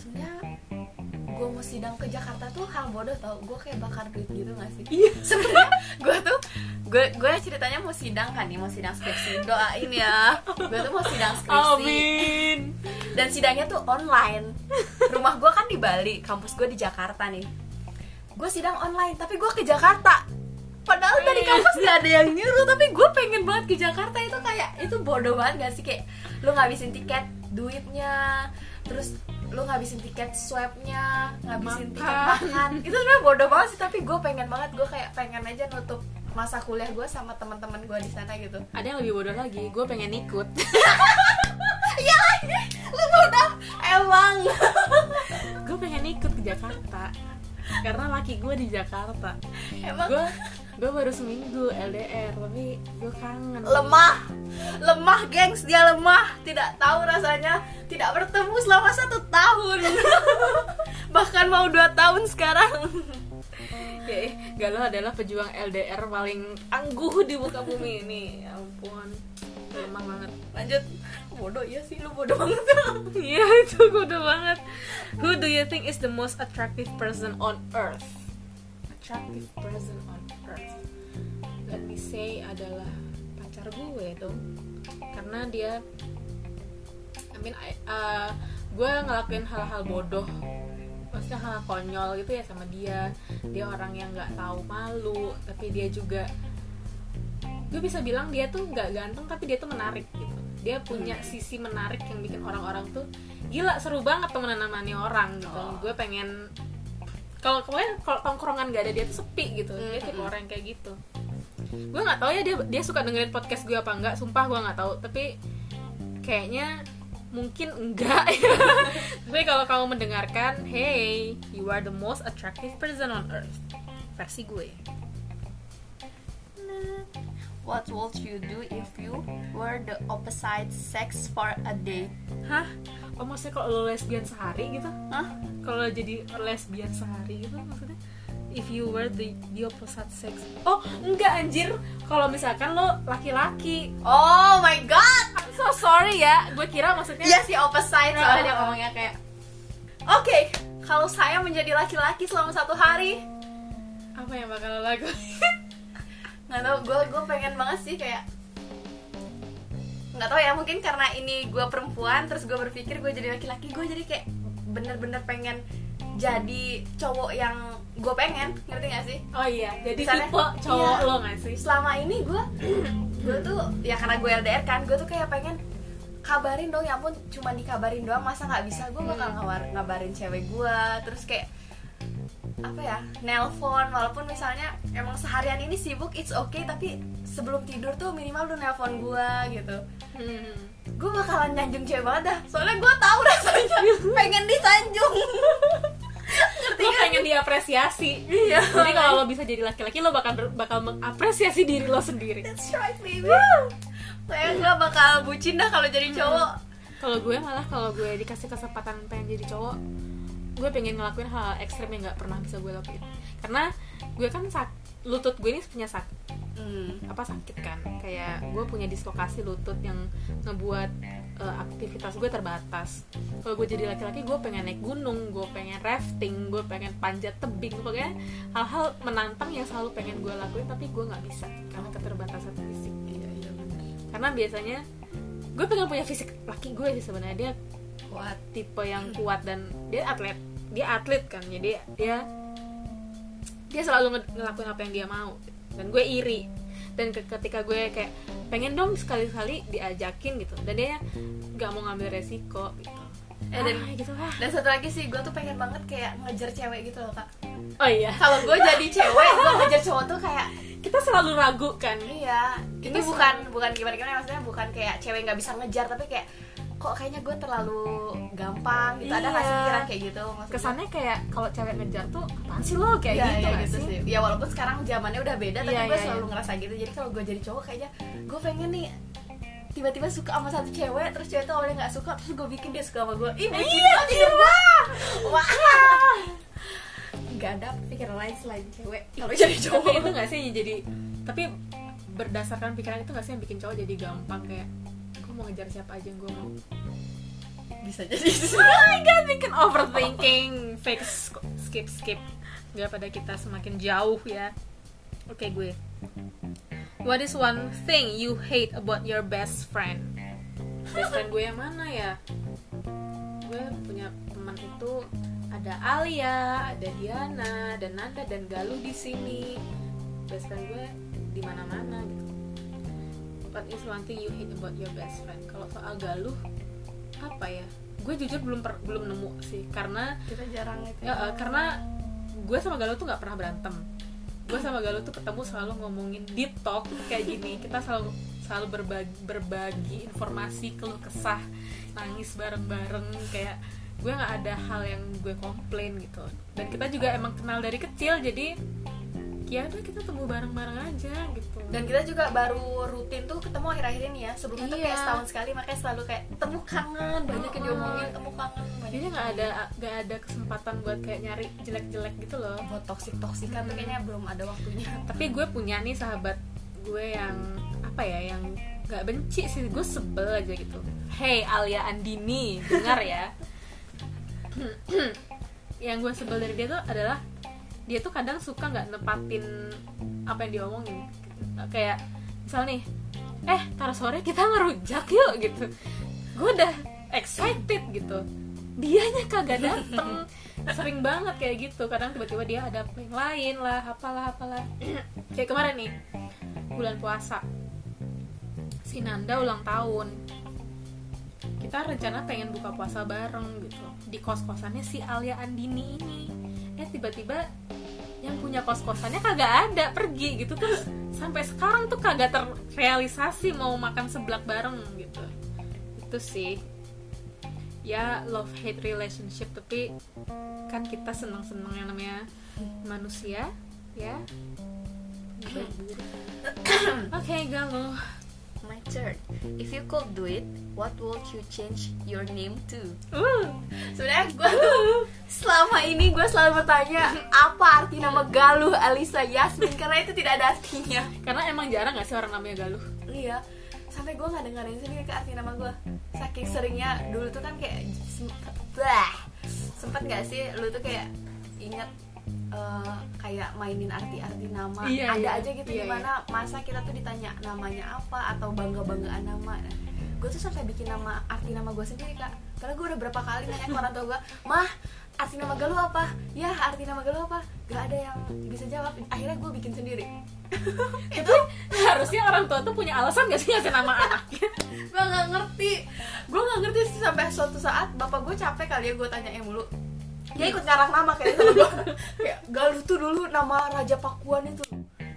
sebenarnya gue mau sidang ke Jakarta tuh hal bodoh tau. Gue kayak bakar duit gitu gak sih? Iya. Sebenarnya gue tuh gue gue ceritanya mau sidang kan nih mau sidang skripsi. Doain ya. Gue tuh mau sidang skripsi. Amin. Dan sidangnya tuh online. Rumah gue kan di Bali kampus gue di Jakarta nih. Gue sidang online tapi gue ke Jakarta. Padahal dari kampus gak ada yang nyuruh tapi gue pengen banget ke Jakarta. Itu kayak itu bodoh banget gak sih? Kayak lu ngabisin tiket duitnya terus lu ngabisin tiket swabnya ngabisin tiket Makan. makan itu sebenarnya bodoh banget sih tapi gue pengen banget gue kayak pengen aja nutup masa kuliah gue sama teman-teman gue di sana gitu. Ada yang lebih bodoh lagi gue pengen ikut. Ya lu bodoh. Emang. Gue pengen ikut ke Jakarta karena laki gue di Jakarta. Emang. Gue gue baru seminggu LDR tapi gue kangen lemah lemah gengs dia lemah tidak tahu rasanya tidak bertemu selama satu tahun bahkan mau dua tahun sekarang Oke, Galuh adalah pejuang LDR paling tangguh di muka bumi ini. Ya ampun, lemah banget. lanjut bodoh iya sih lu bodoh banget Iya itu bodoh banget. Who do you think is the most attractive person on earth? Attractive person on earth. Let me say adalah pacar gue dong. Karena dia, I mean, I, uh, gue ngelakuin hal-hal bodoh. Maksudnya hal konyol gitu ya sama dia. Dia orang yang nggak tahu malu tapi dia juga gue bisa bilang dia tuh nggak ganteng tapi dia tuh menarik gitu. Dia punya sisi menarik yang bikin orang-orang tuh gila seru banget temenan sama nih orang gitu. Oh. gue pengen kalau kemarin kalau tongkrongan gak ada dia tuh sepi gitu. Dia tipe Mm-mm. orang kayak gitu gue nggak tahu ya dia dia suka dengerin podcast gue apa enggak sumpah gue nggak tahu. Tapi kayaknya mungkin enggak gue kalau kamu mendengarkan hey you are the most attractive person on earth. Versi gue. What would you do if you were the opposite sex for a day? hah? Oh maksudnya kalau lo lesbian sehari gitu? Hah? kalau jadi lesbian sehari gitu maksudnya if you were the, the opposite sex. Oh enggak anjir. Kalau misalkan lo laki-laki. Oh my god! I'm so sorry ya. Gue kira maksudnya Iya sih opposite. Soalnya dia ngomongnya kayak Oke, kalau saya menjadi laki-laki selama satu hari. Apa yang bakal lo lakuin? Nggak tau gue gue pengen banget sih kayak nggak tau ya mungkin karena ini gue perempuan terus gue berpikir gue jadi laki-laki gue jadi kayak bener-bener pengen jadi cowok yang gue pengen ngerti gak sih? Oh iya jadi Misalnya, tipe cowok iya. lo gak sih? Selama ini gue gue tuh ya karena gue LDR kan gue tuh kayak pengen kabarin dong ya ampun cuma dikabarin doang masa nggak bisa? Gue bakal ngabar ngabarin cewek gue terus kayak apa ya nelpon walaupun misalnya emang seharian ini sibuk it's okay tapi sebelum tidur tuh minimal lu nelpon gue gitu. Hmm. gue bakalan nyanjung cewek banget dah soalnya gue tahu rasanya pengen disanjung ngerti lo kan? pengen diapresiasi. Iya. jadi kalau lo bisa jadi laki-laki lo bakal bakal mengapresiasi diri lo sendiri. That's right baby. Kayak gue bakal bucin dah kalau jadi cowok. Kalau gue malah kalau gue dikasih kesempatan pengen jadi cowok gue pengen ngelakuin hal ekstrim yang nggak pernah bisa gue lakuin. Karena gue kan sak lutut gue ini punya sak Hmm. apa sakit kan. Kayak gue punya dislokasi lutut yang ngebuat eh, aktivitas gue terbatas. Kalau gue jadi laki-laki gue pengen naik gunung gue pengen rafting gue pengen panjat tebing pokoknya hal-hal menantang yang selalu pengen gue lakuin tapi gue nggak bisa karena keterbatasan fisik. Iya iya karena biasanya gue pengen punya fisik laki gue sih sebenarnya. Dia kuat. tipe yang kuat dan dia atlet dia atlet kan. Jadi dia dia selalu nge- ngelakuin apa yang dia mau. Dan gue iri. Dan ke- ketika gue kayak pengen dong sekali-kali diajakin gitu. Dan dia nggak mau ngambil resiko gitu. Eh, dan- Ah, gitu lah. dan satu lagi sih gue tuh pengen banget kayak ngejar cewek gitu loh kak. Oh iya. Kalau gue jadi cewek gue ngejar cowok tuh kayak kita selalu ragu kan? Iya. Ini Kita bukan bukan gimana gimana maksudnya bukan kayak cewek nggak bisa ngejar tapi kayak kok kayaknya gue terlalu gampang gitu ada nggak sih Iya. pikiran kayak gitu maksudnya kesannya kayak kalau cewek ngejar tuh apaan sih lo kayak Iya, gitu iya nggak gitu sih? sih. Ya walaupun sekarang zamannya udah beda, tapi Iya, gue iya, selalu iya. ngerasa gitu. Jadi kalau gue jadi cowok kayaknya gue pengen nih tiba-tiba suka sama satu cewek, terus cewek itu awalnya nggak suka, terus gue bikin dia suka sama gue. Ih, bucin Iya, banget hidup gue. Wah. Gak ada pikiran lain selain cewek kalau jadi tapi cowok. itu nggak sih jadi tapi berdasarkan pikiran itu nggak sih yang bikin cowok jadi gampang kayak mau ngejar siapa aja yang gue mau. Bisa jadi. oh my god bikin overthinking. Fix skip skip. Daripada kita semakin jauh ya. Oke gue. What is one thing you hate about your best friend? Best friend gue yang mana ya? Gue punya teman itu ada Alia, ada Diana, dan Nanda dan Galuh di sini. Best friend gue di mana-mana gitu. What is one thing you hate about your best friend? Kalau soal Galuh apa ya? Gue jujur belum per- belum nemu sih karena Kita jarang itu. ya, eh, karena gue sama Galuh tuh nggak pernah berantem. Gue sama Galuh tuh ketemu selalu ngomongin deep talk kayak gini. Kita selalu selalu berbagi, berbagi informasi, keluh kesah, nangis bareng-bareng kayak gue nggak ada hal yang gue komplain gitu. Dan kita juga emang kenal dari kecil jadi ya udah kita temu bareng-bareng aja gitu. Dan kita juga baru rutin tuh ketemu akhir-akhir ini ya. Sebelumnya tuh Iya. kayak setahun sekali, makanya selalu kayak temu kangen, banyak yang diomongin, temu kangen. jadi nggak ada nggak ada kesempatan buat kayak nyari jelek-jelek gitu loh. buat toksik toksikan tuh kayaknya belum ada waktunya. tapi gue punya nih sahabat gue yang apa ya yang nggak benci sih gue sebel aja gitu hey Alia Andini dengar ya yang gue sebel dari dia tuh adalah dia tuh kadang suka nggak nepatin apa yang diomongin. Kayak misal nih eh tar sore kita ngerujak yuk gitu. Gue udah excited gitu. Dianya kagak dateng. Sering banget kayak gitu. Kadang tiba-tiba dia ada yang lain lah apalah apalah. Kayak kemarin nih bulan puasa. Si Nanda ulang tahun. Kita rencana pengen buka puasa bareng gitu. Di kos kosannya si Alia Andini ini. Eh tiba-tiba yang punya kos kosannya kagak ada pergi gitu. Terus sampai sekarang tuh kagak terrealisasi mau makan seblak bareng gitu. Itu sih. Ya love hate relationship tapi kan kita seneng seneng yang namanya manusia ya. Oke galuh My turn. If you could do it, what would you change your name to? uh, Sebenarnya gue tuh selama ini gue selalu bertanya apa arti nama Galuh Alisa Yasmin karena itu tidak ada artinya. karena emang jarang gak sih orang namanya galuh Iya. Sampai gue nggak dengerin sendiri ke arti nama gue. Saking seringnya dulu tuh kan kayak sem- bah, sempet gak sih lu tuh kayak inget eh, kayak mainin arti-arti nama. Iya, ada iya. aja gitu Iya, di mana masa kita tuh ditanya namanya apa atau bangga banggaan nama. Nah, gue tuh sampai bikin nama arti nama gue sendiri kak. Karena gue udah berapa kali nanya ke orang tua gue mah arti nama galuh apa? Ya arti nama galuh apa? Gak ada yang bisa jawab. Akhirnya gue bikin sendiri. Itu harusnya orang tua tuh punya alasan gak sih ngasih nama anaknya? Gue nggak ngerti. Gue nggak ngerti sih sampai suatu saat bapak gue capek kali ya gue tanyain mulu dia ikut ngarang nama kayak sama gue kayak Galuh tuh dulu nama Raja Pakuan itu.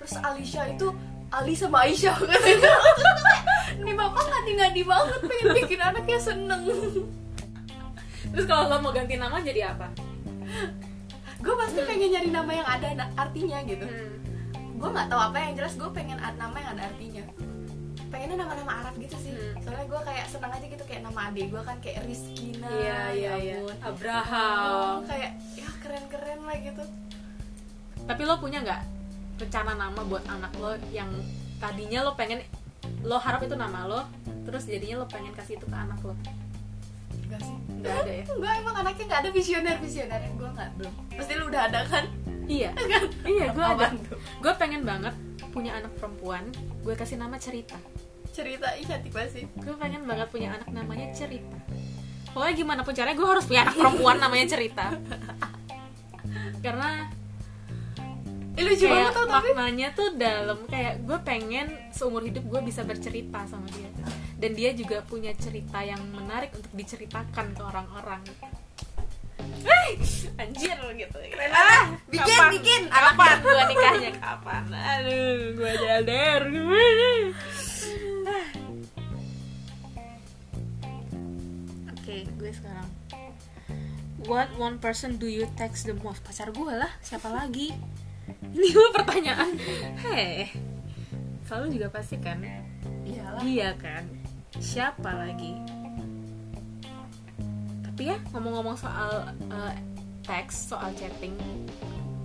Terus Alicia itu Ali sama Aisyah. Katanya ini bapak ngadi-ngadi banget pengen bikin anaknya seneng. Terus kalau lo mau ganti nama jadi apa? Gue pasti pengen nyari nama yang ada artinya gitu. Hmm. gue nggak tahu apa yang jelas gue pengen nama yang ada artinya pengennya nama-nama Arab gitu sih. Hmm. soalnya gue kayak senang aja gitu kayak nama adik gue kan kayak Rizkina iya iya ya iya ampun. Abraham. Oh, kayak ya keren-keren lah gitu. Tapi lo punya nggak rencana nama buat anak lo yang tadinya lo pengen lo harap itu nama lo terus jadinya lo pengen kasih itu ke anak lo? Enggak sih. Nggak ada ya? Enggak emang anaknya nggak ada visioner visioner. Gue nggak belum. Pasti lu udah ada kan? Iya. Iya gue ada. Gue pengen banget punya anak perempuan gue kasih nama cerita cerita. Ih cantik banget sih. Gue pengen banget punya anak namanya cerita. Pokoknya gimana pun caranya gue harus punya anak perempuan namanya cerita. Karena Ih, lucu kayak banget tau tapi. maknanya tuh dalam kayak gue pengen seumur hidup gue bisa bercerita sama dia. Dan dia juga punya cerita yang menarik untuk diceritakan ke orang-orang. Eh, anjir gitu keren ah bikin, kapan, bikin, kapan gue nikahnya kapan aduh gue Ah. oke gue sekarang What one person do you text the most? Pacar gue lah, siapa lagi? Ini gue pertanyaan. Heh, selalu juga pasti kan? iyalah Iya kan? Siapa lagi? Tapi ya ngomong-ngomong soal eh, teks, soal chatting,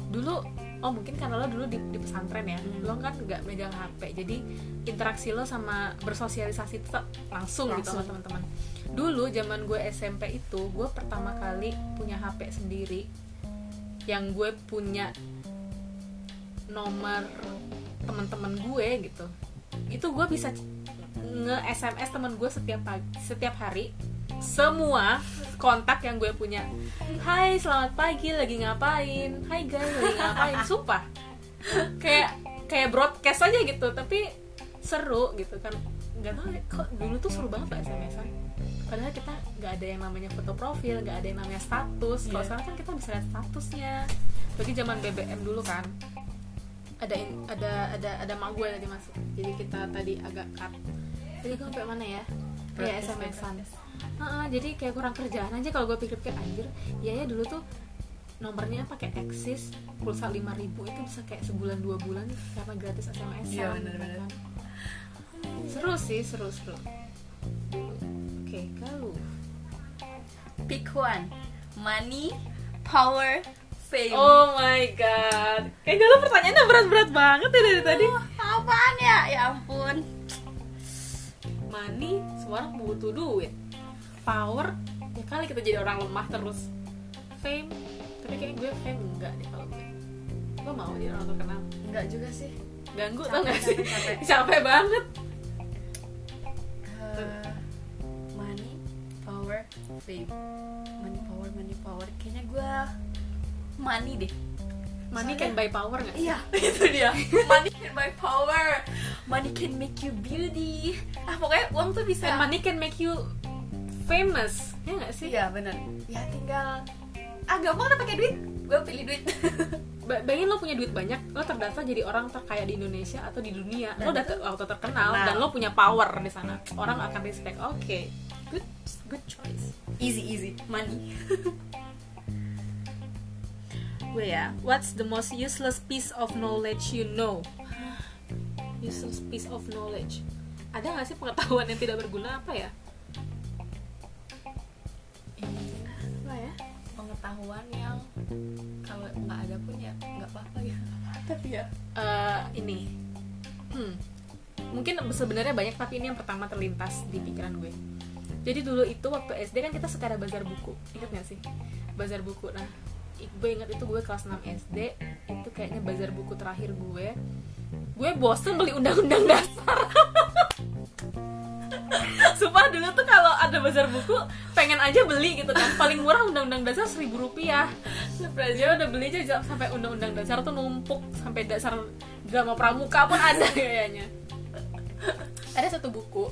dulu oh mungkin karena lo dulu di, di pesantren ya, Hmm. lo kan nggak megang HP, jadi interaksi lo sama bersosialisasi itu tak langsung, gitu sama Langsung. teman-teman. Dulu zaman gue SMP itu, gue pertama kali punya HP sendiri, yang gue punya nomor teman-teman gue gitu itu gue bisa nge SMS teman gue setiap pagi, setiap hari semua kontak yang gue punya. Hai selamat pagi lagi ngapain? Hai guys lagi ngapain? Sumpah. Kayak kayak broadcast aja gitu tapi seru gitu kan. Nggak tahu ya, kok dulu tuh seru banget lah SMS-an padahal kita nggak ada yang namanya foto profil nggak ada yang namanya status. Kalau Iya. sekarang kan kita bisa lihat statusnya. Bagi zaman BBM dulu kan ada in- ada ada ada mak gue tadi masuk. Jadi kita tadi agak cut. Jadi gue sampai mana ya? Broadcast, SMS-an Heeh, jadi kayak kurang kerjaan aja kalau gue pikir-pikir anjir iya ya dulu tuh nomornya pakai eksis pulsa 5000 itu bisa kayak sebulan dua bulan karena gratis SMS Iya, bener-bener. seru sih seru seru. Oke kalau pick one. Money power fame. Oh my god. Kayak galau pertanyaannya berat-berat banget ya dari tadi. Apaan ya? Ya ampun. Money semua orang butuh duit power ya kali kita jadi orang lemah terus fame tapi kayak gue fame enggak deh kalau gue gue mau jadi orang terkenal enggak juga sih ganggu Capek, tau gak sih capek, capek. capek banget Eh, money power fame money power money power kayaknya gue money deh money Soalnya- can buy power gak sih Iya, itu dia. Money can buy power. Money can make you beauty. Ah, pokoknya uang tuh bisa. and money can make you famous ya nggak sih? Iya bener. Ya tinggal ah gampang lah pakai duit gue pilih duit. Ba- bayangin lo punya duit banyak lo terdaftar jadi orang terkaya di Indonesia atau di dunia. Lo udah auto terkenal Terkenal. dan lo punya power di sana. Orang akan respect oke. Good good choice. Easy easy. Money. Gue ya what's the most useless piece of knowledge you know? Useless piece of knowledge. Ada nggak sih pengetahuan yang tidak berguna? Apa ya pengetahuan yang kalau nggak ada pun ya nggak apa-apa ya tapi ya? Eh, ini. Hmm, mungkin sebenarnya banyak tapi ini yang pertama terlintas di pikiran gue. Jadi dulu itu waktu SD kan kita suka ada bazar buku. Ingat gak sih? Bazar buku. Nah gue ingat itu gue kelas 6 SD itu kayaknya bazar buku terakhir gue. Gue bosen beli undang-undang dasar Sumpah dulu tuh kalau ada bazar buku pengen aja beli gitu kan. Paling murah undang-undang dasar seribu rupiah. Ya udah beli aja sampai undang-undang dasar tuh numpuk. Sampai dasar drama pramuka pun ada kayaknya. Ada satu buku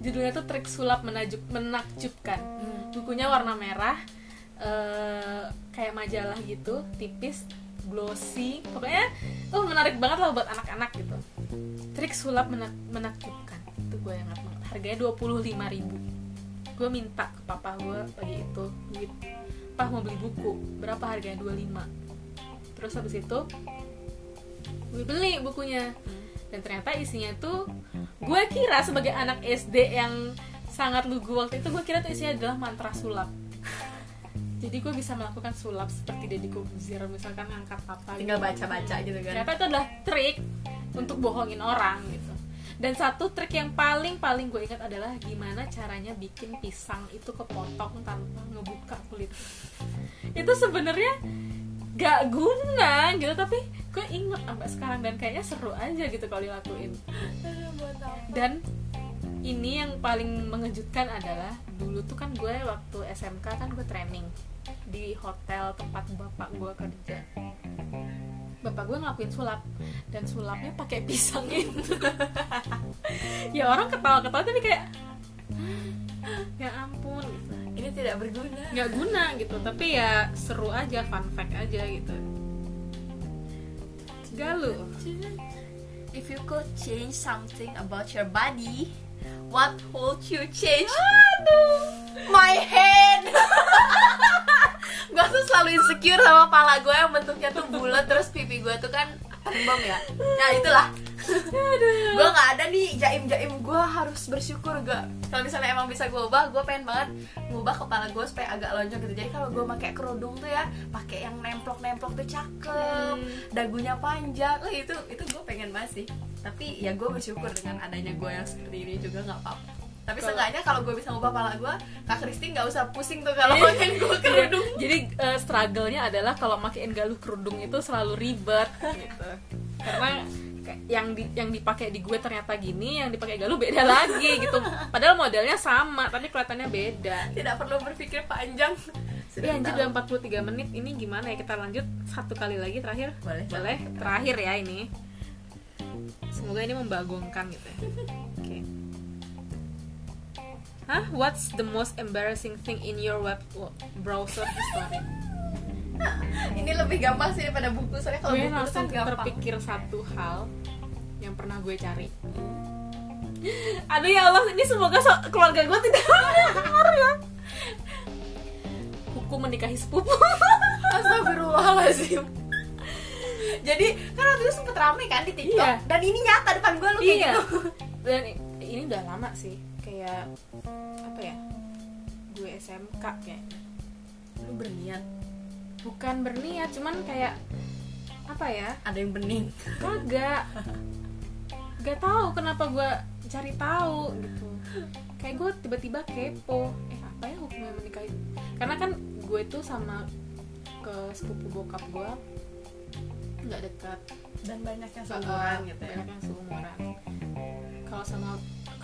judulnya tuh trik sulap menajuk menakjubkan. Bukunya warna merah eh, kayak majalah gitu tipis glossy. Pokoknya oh menarik banget lah buat anak-anak gitu. Trik sulap menak menakjubkan. Itu gue yang banget harganya dua puluh lima ribu. Gue minta ke papa gue pagi itu duit. Pah mau beli buku. Berapa harganya? 25 terus habis itu gue beli bukunya. Dan ternyata isinya tuh gue kira sebagai anak SD yang sangat lugu waktu itu gue kira tuh isinya adalah mantra sulap. Jadi gue bisa melakukan sulap seperti Deddy Corbuzier misalkan ngangkat apa tinggal gitu. baca-baca gitu kan. Ternyata itu adalah trik untuk bohongin orang gitu dan satu trik yang paling paling gue ingat adalah gimana caranya bikin pisang itu kepotong tanpa ngebuka kulit. Itu sebenarnya gak guna gitu tapi gue inget sampai sekarang dan kayaknya seru aja gitu kalau dilakuin. Dan ini yang paling mengejutkan adalah dulu tuh kan gue waktu SMK kan gue training di hotel tempat bapak gue kerja bapak gue ngelakuin sulap. Dan sulapnya pakai pisang itu ya orang ketawa-ketawa tapi kayak ya ampun gitu. ini tidak berguna. Nggak guna gitu. Tapi ya seru aja fun fact aja gitu. Galuh. If you could change something about your body what would you change? Aduh. My head gue tuh selalu insecure sama pala gue yang bentuknya tuh bulat terus pipi gue tuh kan tembem ya. Nah itulah. Gue nggak ada nih jaim jaim gue harus bersyukur gak kalau misalnya emang bisa gue ubah gue pengen banget ngubah kepala gue supaya agak lonjong gitu. Jadi kalau gue pakai kerudung tuh ya pakai yang nemplok nemplok tuh cakep dagunya panjang. Lah itu itu gue pengen banget sih. Tapi ya gue bersyukur dengan adanya gue yang seperti ini juga nggak apa-apa tapi seenggaknya kalau gue bisa ngubah pala gue kak Kristi nggak usah pusing tuh kalau pakein gue kerudung. Jadi eh, struggle-nya adalah kalau makein galuh kerudung itu selalu ribet gitu. Karena yang di, yang dipakai di gue ternyata gini yang dipakai galuh beda lagi gitu. Padahal modelnya sama tapi kelihatannya beda. Tidak perlu berpikir panjang. Ya anjir udah 43 menit. Ini gimana ya? Kita lanjut satu kali lagi terakhir? Boleh. boleh. Terakhir ya ini. Semoga ini membagongkan gitu ya. Oke Hah? What's the most embarrassing thing in your web browser history? ini lebih gampang sih daripada buku soalnya kalau gue buku langsung kan gampang terpikir satu hal yang pernah gue cari. Aduh ya Allah, ini semoga so- keluarga gue tidak mendengar ya. Hukum menikahi sepupu. Astagfirullahaladzim jadi kan waktu itu sempet rame kan di TikTok Iya. dan ini nyata depan gue lu kayak iya. gitu Dan ini udah lama sih, kayak apa ya? Gue SMK kayaknya. lu berniat? Bukan berniat, cuman kayak apa ya? ada yang bening. Kagak. Gak tahu kenapa gue cari tahu gitu. Kayak gue tiba-tiba kepo eh apa ya hukumnya menikahi karena kan gue tuh sama ke sepupu bokap gue nggak dekat. Dan banyak yang Uh, seumuran gitu ya? banyak yang seumuran. Kalau sama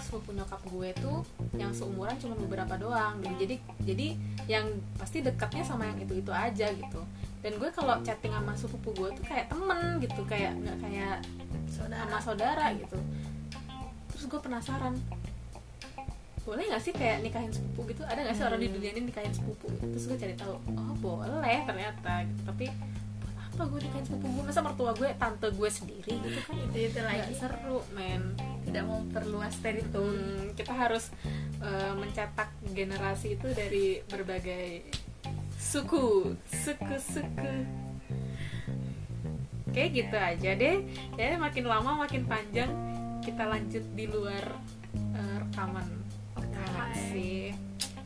sepupu nyokap gue tuh yang seumuran cuma beberapa doang. Gitu jadi jadi yang pasti dekatnya sama yang itu itu aja gitu. Dan gue kalau chatting sama sepupu gue tuh kayak temen gitu kayak nggak kayak saudara. sama saudara gitu. Terus gue penasaran boleh nggak sih kayak nikahin sepupu gitu? Ada nggak sih orang di dunia ini nikahin sepupu? Terus gue cari tahu oh boleh ternyata. Gitu. tapi apa gue nikahin sepupu gue masa mertua gue tante gue sendiri gitu kan itu itu lagi seru men tidak memperluas teritori Hmm, kita harus uh, mencetak generasi itu dari berbagai suku, suku-suku. Kayak gitu aja deh. Ya makin lama makin panjang kita lanjut di luar uh, rekaman. Nah, sih.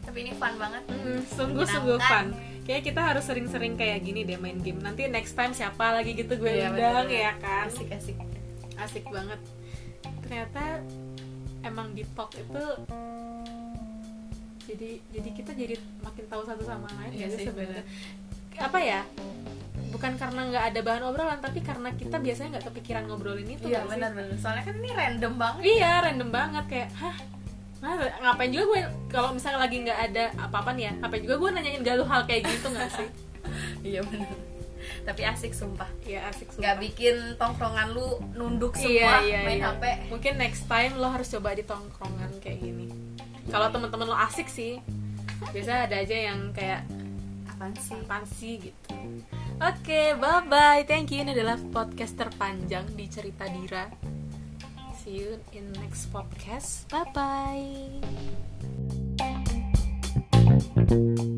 tapi ini fun banget Hmm, sungguh-sungguh fun. Kayak kita harus sering-sering kayak gini deh main game. Nanti next time siapa lagi gitu gue Iya, undang ya kan? Asik asik. Asik banget. Ternyata emang di talk itu jadi jadi kita jadi makin tahu satu sama lain Iya ya sih, sebenarnya. apa ya? Bukan karena nggak ada bahan obrolan tapi karena kita biasanya nggak kepikiran ngobrolin itu iya benar benar soalnya kan ini random banget. Iya random banget. Kayak hah Nah, ngapain juga gue kalau misalnya lagi nggak ada apa-apa nih ya ngapain juga gue nanyain galuh hal kayak gitu nggak sih iya benar tapi asik sumpah Iya asik nggak sumpah. bikin tongkrongan lu nunduk Iya, semua iya, main iya. hp Mungkin next time lo harus coba di tongkrongan kayak gini. Kalau temen-temen lo asik sih, biasa ada aja yang kayak apaan sih apaan sih gitu. Oke, bye bye. Thank you. Ini adalah podcast terpanjang di cerita Dira. See you in next podcast. Bye bye.